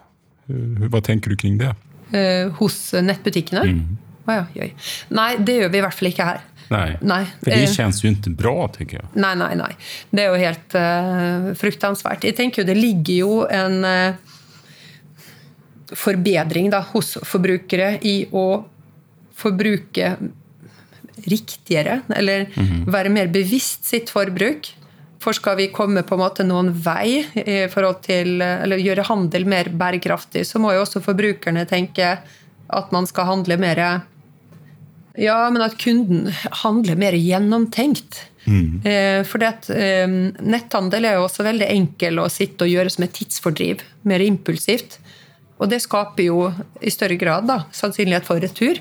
Speaker 3: Hva tenker du kring det?
Speaker 1: Uh, hos nettbutikkene? Mm. Oh, ja, Nei, det gjør vi i hvert fall ikke her.
Speaker 3: Nei,
Speaker 1: nei.
Speaker 3: For det uh, kjennes jo ikke bra, tenker jeg.
Speaker 1: Nei, nei, nei. Det er jo helt uh, fruktansvært. Jeg tenker jo det ligger jo en forbedring da, hos forbrukere i å forbruke riktigere, eller mm -hmm. være mer bevisst sitt forbruk. For skal vi komme på en måte noen vei i forhold til, eller gjøre handel mer bærekraftig, så må jo også forbrukerne tenke at man skal handle mer Ja, men at kunden handler mer gjennomtenkt. Mm. Eh, for eh, netthandel er jo også veldig enkel å sitte og gjøre som et tidsfordriv. Mer impulsivt. Og det skaper jo i større grad da, sannsynlighet for retur.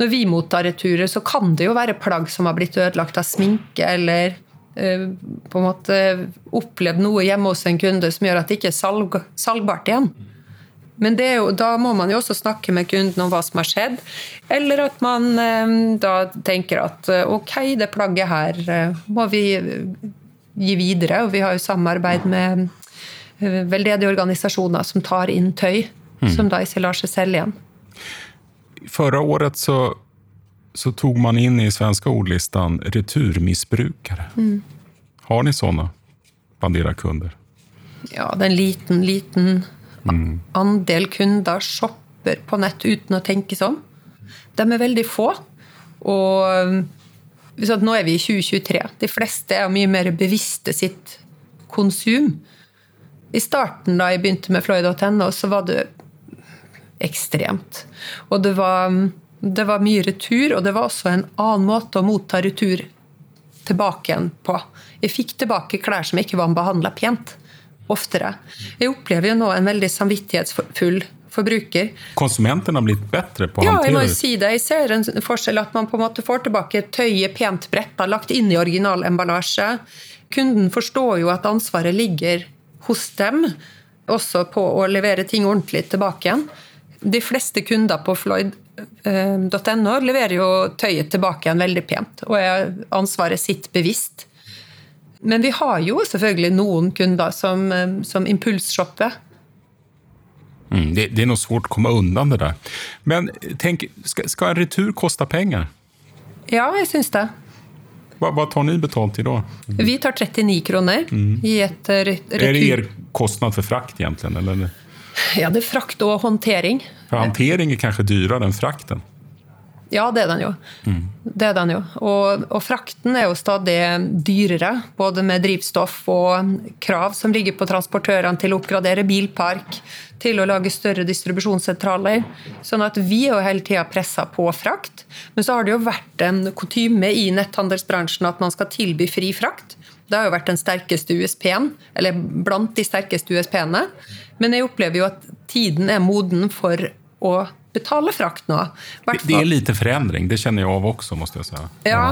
Speaker 1: Når vi mottar returer, så kan det jo være plagg som har blitt ødelagt av sminke eller på en måte opplevd noe hjemme hos en kunde som gjør at det ikke er salg, salgbart igjen. Men jo, da må man jo også snakke med kunden om hva som har skjedd. Eller at man eh, da tenker at eh, ok, det plagget her må vi gi videre. Og vi har jo samarbeid med veldedige organisasjoner som tar inn tøy, mm. som da ikke lar seg selge igjen.
Speaker 3: Forrige året så så tog man inn i svenska ordlistan returmissbrukare. Mm. Har ni sånne bandera kunder?
Speaker 1: Ja, det er en liten, liten mm. andel kunder shopper på nett uten å tenke sånn. De er veldig få. Og nå er vi i 2023. De fleste er mye mer bevisste sitt konsum. I starten, da jeg begynte med Floyd.no, så var det ekstremt. Og det var det var mye retur, og det var også en annen måte å motta retur tilbake igjen på. Jeg fikk tilbake klær som ikke var behandla pent. Oftere. Jeg opplever jo nå en veldig samvittighetsfull forbruker.
Speaker 3: Konsumenten har blitt bedre på å
Speaker 1: ja, jeg må jo si det. Jeg ser en forskjell at man på en måte får tilbake tøyet pent bretta, lagt inn i original emballasje. Kunden forstår jo at ansvaret ligger hos dem, også på å levere ting ordentlig tilbake igjen. De fleste kunder på floyd.no leverer jo tøyet tilbake igjen veldig pent, og er ansvaret sitt bevisst. Men vi har jo selvfølgelig noen kunder som, som impulsshopper.
Speaker 3: Mm, det, det, er noe svårt å komme unna det der. Men tenk, skal, skal retur koste penger?
Speaker 1: Ja, jeg syns det.
Speaker 3: Hva, hva, tar ni betalt i da?
Speaker 1: Mm. Vi tar 39 kroner mm. i et retur.
Speaker 3: Er det er kostnad for frakt, egentlig? Eller?
Speaker 1: Ja, det er frakt og håndtering.
Speaker 3: For håndtering er kanskje dyrere enn frakten?
Speaker 1: Ja, det er den jo. Mm. Det er den jo. Og, og, frakten er jo stadig dyrere, både med drivstoff og krav som ligger på transportørene til å oppgradere bilpark, til å lage større distribusjonssentraler. Sånn at vi er jo hele tida pressa på frakt. Men så har det jo vært en kutyme i netthandelsbransjen at man skal tilby fri frakt. Det har jo vært den sterkeste USP-en, eller blant de sterkeste USP-ene. Men jeg opplever jo at tiden er moden for å betale frakt nå.
Speaker 3: Det er lite forandring, det kjenner jeg av også. måtte jeg si.
Speaker 1: Ja,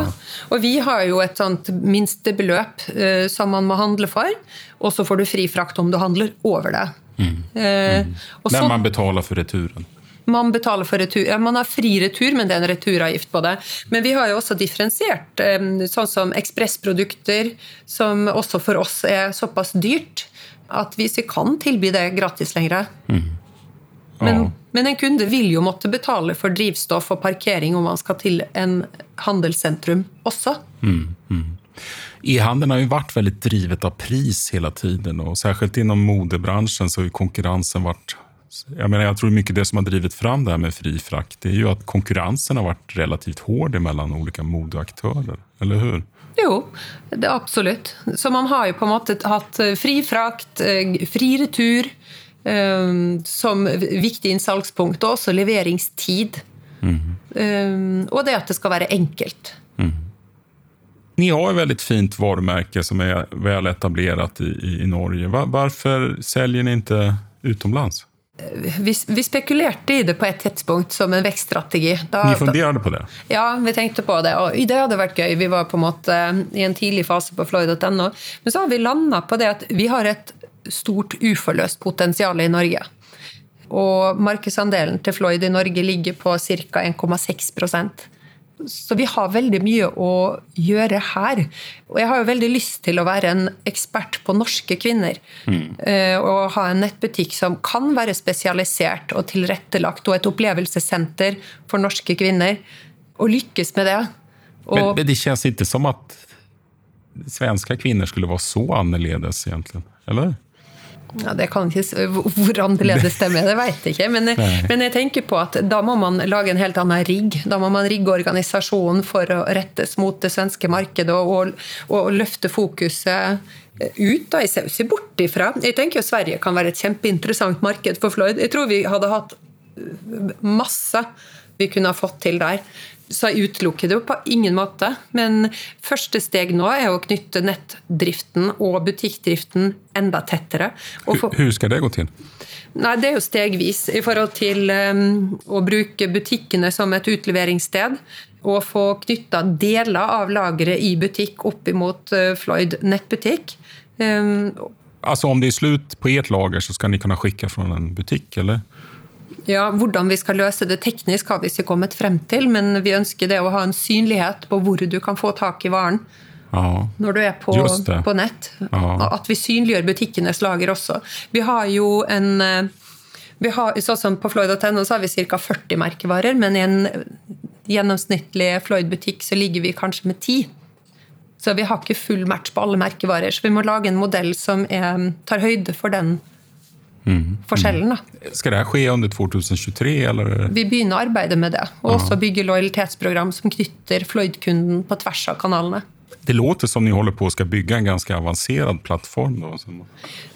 Speaker 1: og vi har jo et sånt minstebeløp uh, som man må handle for, og så får du fri frakt om du handler over det. Mm.
Speaker 3: Mm. Uh, Der man betaler for returen.
Speaker 1: Man betaler for retur. Ja, man har fri retur, men det er en returavgift på det. Men vi har jo også differensiert, sånn som ekspressprodukter, som også for oss er såpass dyrt at vi kan tilby det gratis lenger, mm. Men,
Speaker 3: Ja.
Speaker 1: men en kunde vil jo måtte betale for drivstoff og parkering om man skal til en handelssentrum også.
Speaker 3: E-handeln har ju varit väldigt drivet av pris hela tiden och särskilt inom modebranschen så har jo konkurrensen varit jag, menar, jag tror mycket det som har drivit fram det här med fri frakt det är ju att konkurrensen har varit relativt hård mellan olika modeaktörer, eller hur?
Speaker 1: Jo, det er absolutt. Så man har jo på en måte hatt fri frakt, eh, fri retur som viktig innsalgspunkt, og også leveringstid. Eh, og det at det skal være enkelt.
Speaker 3: Ni har et veldig fint varemerke som er vel etablert i, i, Norge. Hvorfor selger dere ni utenlands? utomlands?
Speaker 1: Vi, vi spekulerte i det på et tidspunkt som en vekststrategi.
Speaker 3: Dere funderte på det?
Speaker 1: Ja, vi tenkte på det, og det hadde vært gøy. Vi var på en måte i en tidlig fase på Floyd.no. Men så har vi landa på det at vi har et stort uforløst potensial i Norge. Og markedsandelen til Floyd i Norge ligger på ca. 1,6% så vi har veldig mye å gjøre her. Og jeg har jo veldig lyst til å være en ekspert på norske kvinner. Mm. Og ha en nettbutikk som kan være spesialisert og tilrettelagt, og et opplevelsessenter for norske kvinner. Og lykkes med det.
Speaker 3: Men,
Speaker 1: Og
Speaker 3: men det kjennes ikke som at svenske kvinner skulle være så annerledes, egentlig? eller?
Speaker 1: Ja, det kan ikke, Hvor annerledes det er, det vet jeg ikke. Men, men jeg tenker på at da må man lage en helt annen rigg. Da må man rigge organisasjonen for å rettes mot det svenske markedet og, og, og løfte fokuset ut. Da. Jeg ser ikke bort ifra. Jeg tenker jo Sverige kan være et kjempeinteressant marked for Floyd. Jeg tror vi hadde hatt masse vi kunne ha fått til der. Så jeg utelukker det jo på ingen måte. Men første steg nå er å knytte nettdriften og butikkdriften enda tettere. Få-
Speaker 3: Hur, hur det gå til?
Speaker 1: Nei, Det er jo stegvis i forhold til um, å bruke butikkene som et utleveringssted. Og få knytta deler av lageret i butikk opp imot uh, Floyd nettbutikk. Um,
Speaker 3: altså om det er slut på ert lager så skal ni kunne sende fra en butikk, eller?
Speaker 1: Ja, Hvordan vi skal løse det teknisk, har vi ikke kommet frem til, men vi ønsker det å ha en synlighet på hvor du kan få tak i varen
Speaker 3: Ja.
Speaker 1: når du er på, på nett.
Speaker 3: Ja.
Speaker 1: At vi synliggjør butikkenes lager også. Vi har jo en eh, vi har, sånn som På Floyd.no har vi ca. 40 merkevarer, men i en gjennomsnittlig Floyd-butikk så ligger vi kanskje med 10. Så vi har ikke full match på alle merkevarer. Så vi må lage en modell som er, tar høyde for den forskjellen. Da.
Speaker 3: Ska det skje ske under 2023, eller?
Speaker 1: Vi begynner å arbeide med det, og også bygge lojalitetsprogram som knytter Floyd-kunden på tvers av kanalene.
Speaker 3: Det låter som ni holder på å bygge bygga en ganske avansert plattform. Då.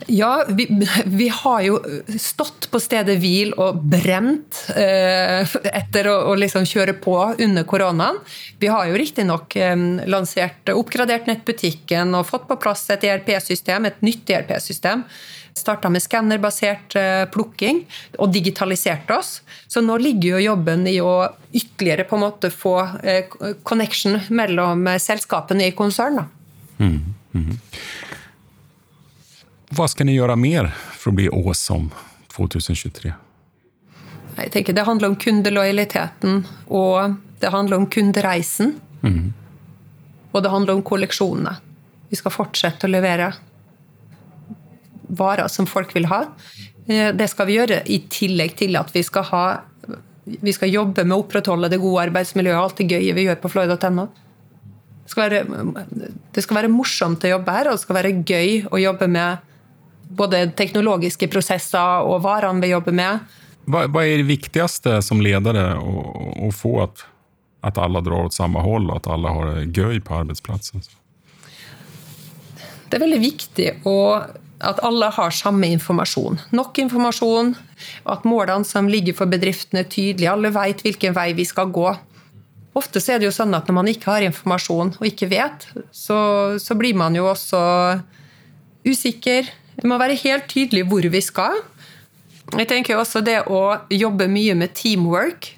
Speaker 1: Ja, vi, vi har jo stått på stedet hvil og brent eh, etter å, å liksom kjøre på under koronaen. Vi har jo riktignok eh, lansert, oppgradert nettbutikken og fått på plass et ERP-system, et nytt ERP-system. Starta med skannerbasert eh, plukking og digitalisert oss. Så nå ligger jo jobben i å ytterligere på en måte få eh, connection mellom eh, selskapene i konsern. Mm,
Speaker 3: mm. Hva skal ni gjøre mer for å bli awesome 2023?
Speaker 1: Jeg tenker Det handler om kundelojaliteten, og det handler om kundereisen. Og det handler om kolleksjonene. Vi skal fortsette å levere varer som folk vil ha. Eh, Det skal vi gjøre i tillegg til at vi skal, ha, vi skal jobbe med å opprettholde det gode arbeidsmiljøet og alt det gøye vi gjør på floyd.no. Det skal, være, det skal være morsomt å jobbe her, og det skal være gøy å jobbe med både teknologiske prosesser og varene vi jobber med.
Speaker 3: Hva, hva er det viktigste som ledere å, å få at, at alle drar åt samme hold, og at alle har det gøy på arbeidsplassen?
Speaker 1: Det er veldig viktig å, at alle har samme informasjon. Nok informasjon, at målene som ligger for bedriftene er tydelige. Alle vet hvilken vei vi skal gå. Ofte er det jo sånn at når man ikke har informasjon og ikke vet, så, så blir man jo også usikker. Det må være helt tydelig hvor vi skal. Jeg tenker også det å jobbe mye med teamwork.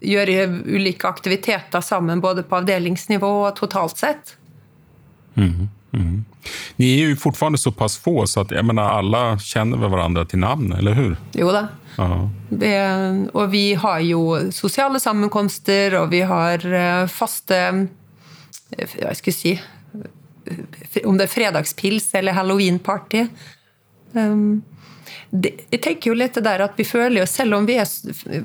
Speaker 1: Gjøre ulike aktiviteter sammen både på avdelingsnivå og totalt sett.
Speaker 3: Ni är ju fortfarande så pass få så att jag menar, alla känner väl varandra till namn, eller hur?
Speaker 1: Jo da.
Speaker 3: Ja.
Speaker 1: Det, og vi har jo sosiale sammenkomster, og vi har eh, faste eh, Hva skal jeg si eh, Om det er fredagspils eller halloweenparty. Um, det, jeg tenker jo litt det der at vi føler jo, selv om vi er,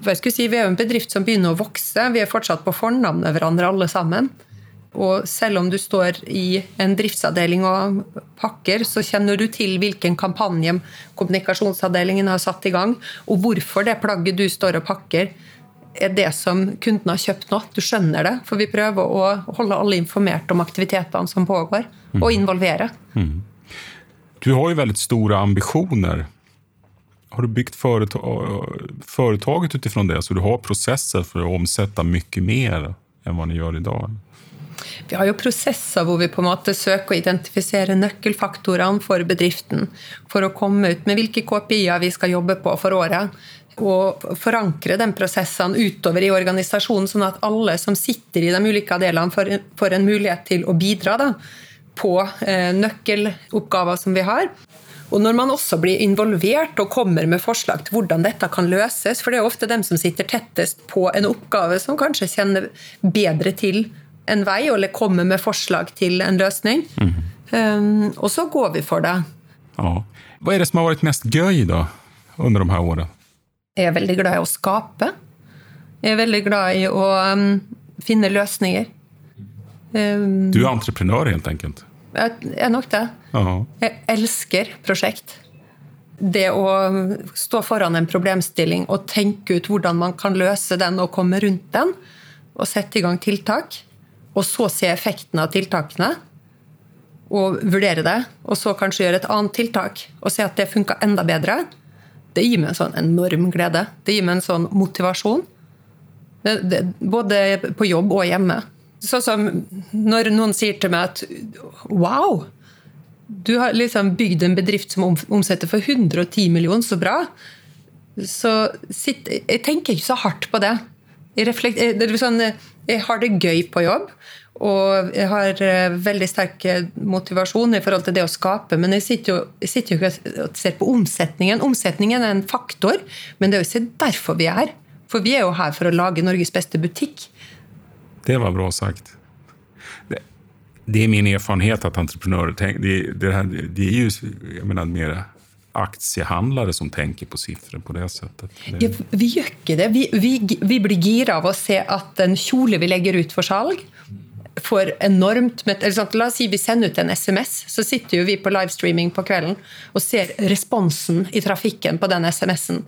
Speaker 1: hva skal si, vi er en bedrift som begynner å vokse, vi er fortsatt på fornavn med hverandre alle sammen. Og selv om du står i en driftsavdeling og pakker, så kjenner du til hvilken kampanje kommunikasjonsavdelingen har satt i gang, og hvorfor det plagget du står og pakker, er det som kunden har kjøpt nå. Du skjønner det, for vi prøver å holde alle informert om aktivitetene som pågår, og involvere. Mm.
Speaker 3: Du har jo veldig store ambisjoner. Har du bygd företaget utifrån det, så du har prosesser for å omsette mye mer enn hva ni gjør i dag?
Speaker 1: Vi har jo prosesser hvor vi på en måte søker å identifisere nøkkelfaktorene for bedriften. For å komme ut med hvilke KPI-er vi skal jobbe på for året. Og forankre de prosessene utover i organisasjonen, sånn at alle som sitter i de ulike delene, får, en mulighet til å bidra da, på eh, nøkkeloppgaver som vi har. Og når man også blir involvert og kommer med forslag til hvordan dette kan løses, for det er ofte dem som sitter tettest på en oppgave, som kanskje kjenner bedre til en vei, eller kommer med forslag til en løsning. Mm. Um, og så går vi for det.
Speaker 3: Ja. Hva er det som har vært mest gøy da, under de her årene?
Speaker 1: Jeg er veldig glad i å skape. Jeg er veldig glad i å um, finne løsninger.
Speaker 3: Um, du er entreprenør, helt enkelt?
Speaker 1: Jeg er nok det. Aha. Jeg elsker prosjekt. Det å stå foran en problemstilling og tenke ut hvordan man kan løse den og komme rundt den, og sette i gang tiltak og så se effekten av tiltakene og vurdere det, og så kanskje gjøre et annet tiltak og se at det funka enda bedre, det gir meg en sånn enorm glede. Det gir meg en sånn motivasjon. Det, det, både på jobb og hjemme. Sånn som når noen sier til meg at Wow! Du har liksom bygd en bedrift som omsetter for 110 millioner, så bra. Så sitt, jeg tenker ikke så hardt på det. Reflekt, sånn, jeg har det gøy på jobb. Og jeg har eh, veldig sterk eh, motivasjon i forhold til det å skape. Men jeg sitter jo, jeg sitter jo ikke og ser på omsetningen. Omsetningen er en faktor, men det er jo ikke derfor vi er her. For vi er jo her for å lage Norges beste butikk.
Speaker 3: Det var bra sagt. Det, det er min erfarenhet at entreprenører det, det, det er jo jeg mener, mer aksjehandlere som tenker på siffer på det settet?
Speaker 1: Ja, vi gjør ikke det. Vi, vi, vi, blir gira av å se at en kjole vi legger ut for salg, får enormt med, La oss si vi sender ut en SMS, så sitter jo vi på livestreaming på kvelden og ser responsen i trafikken på den SMS-en.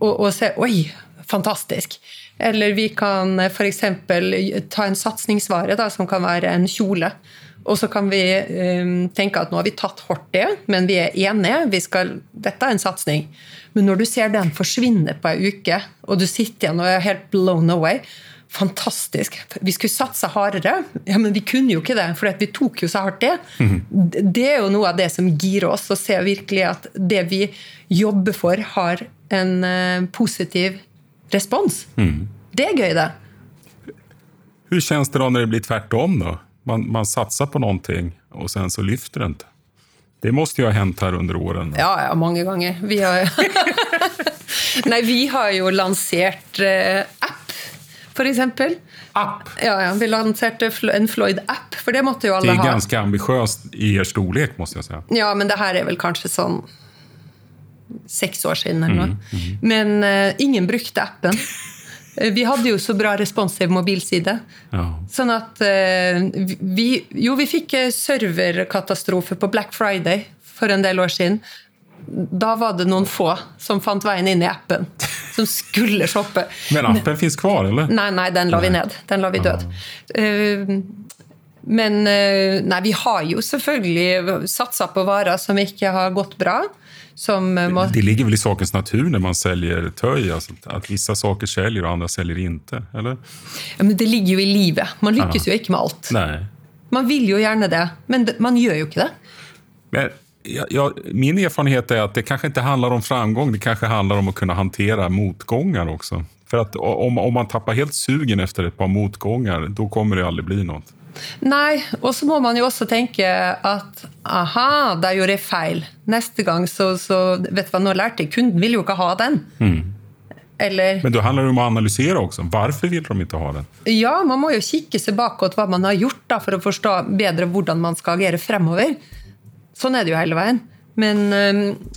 Speaker 1: Og, og ser Oi, fantastisk! Eller vi kan f.eks. ta en satsingsvare som kan være en kjole. Og så kan vi um, tenke at nå har vi tatt hardt det, men vi er enige. Vi skal, dette er en satsing. Men når du ser den forsvinne på ei uke, og du sitter igjen og er helt blown away Fantastisk. Vi skulle satse hardere. Ja, Men vi kunne jo ikke det, for vi tok jo så hardt det. Mm. Det er jo noe av det som girer oss, å se virkelig at det vi jobber for, har en uh, positiv respons. Mm. Det er gøy, det.
Speaker 3: Hvordan kjennes det da når det blir tvert om? Man, man satsar på noe, og sen så lyfter det ikke. Det måste jo ha hendt her under årene.
Speaker 1: Ja, ja, mange ganger. Vi har, Nej, vi har jo lansert eh, app, for eksempel.
Speaker 3: App?
Speaker 1: Ja, ja, vi lanserte en Floyd-app, for det måtte jo alle
Speaker 3: ha.
Speaker 1: Det
Speaker 3: er ganske ambitiöst i er storlek, måste jeg si.
Speaker 1: Ja, men det her er vel kanskje sånn seks år siden eller noe. Mm, mm. Men uh, ingen brukte appen. Eh, vi hadde jo så bra responsiv mobilside. Ja. Sånn at uh, vi Jo, vi fikk serverkatastrofe på Black Friday for en del år siden. Da var det noen få som fant veien inn i appen, som skulle shoppe.
Speaker 3: Men appen fins kvar, eller?
Speaker 1: Nei, nei, den la vi ned. Den la vi død. Uh, men nei, vi har jo selvfølgelig satsa på varer som ikke har gått bra.
Speaker 3: Eh, må... Det ligger vel i sakens natur når man selger tøy, altså, at visse saker selger og andre selger ikke? eller?
Speaker 1: Ja, men Det ligger jo i livet. Man lykkes Aha. jo ikke med alt.
Speaker 3: Nei.
Speaker 1: Man vil jo gjerne det, men man gjør jo ikke det.
Speaker 3: Men, ja, ja, min erfarenhet er at det kanskje ikke handler om framgang, det kanskje handler om å kunne håndtere motganger også. For at om, om man tapper helt sugen etter et par motganger, da kommer det aldri bli noe.
Speaker 1: Nei, og så må man jo også tenke at aha, da gjorde jeg feil. Neste gang så, så vet du hva, nå lærte jeg Kunden vil jo ikke ha den. Mm.
Speaker 3: Eller, Men da handler det om å analysere også. Hvorfor vil de ikke ha den?
Speaker 1: Ja, man må jo kikke seg bakåt hva man har gjort da, for å forstå bedre hvordan man skal agere fremover. Sånn er det jo hele veien. Men,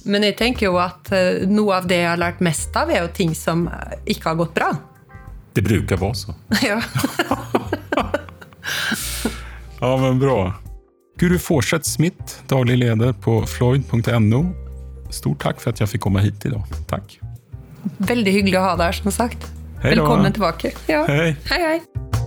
Speaker 1: men jeg tenker jo at eh, noe av det jeg har lært mest av, er jo ting som ikke har gått bra.
Speaker 3: Det bruker vi også.
Speaker 1: Ja.
Speaker 3: Ja, men bra. Guru Forseth Smith, daglig leder på floyd.no. Stort takk for at jeg fikk komme hit i dag. Takk.
Speaker 1: Veldig hyggelig å ha deg her, som sagt.
Speaker 3: Hei.
Speaker 1: Velkommen tilbake. Ja.
Speaker 3: Hei.
Speaker 1: hei. hei.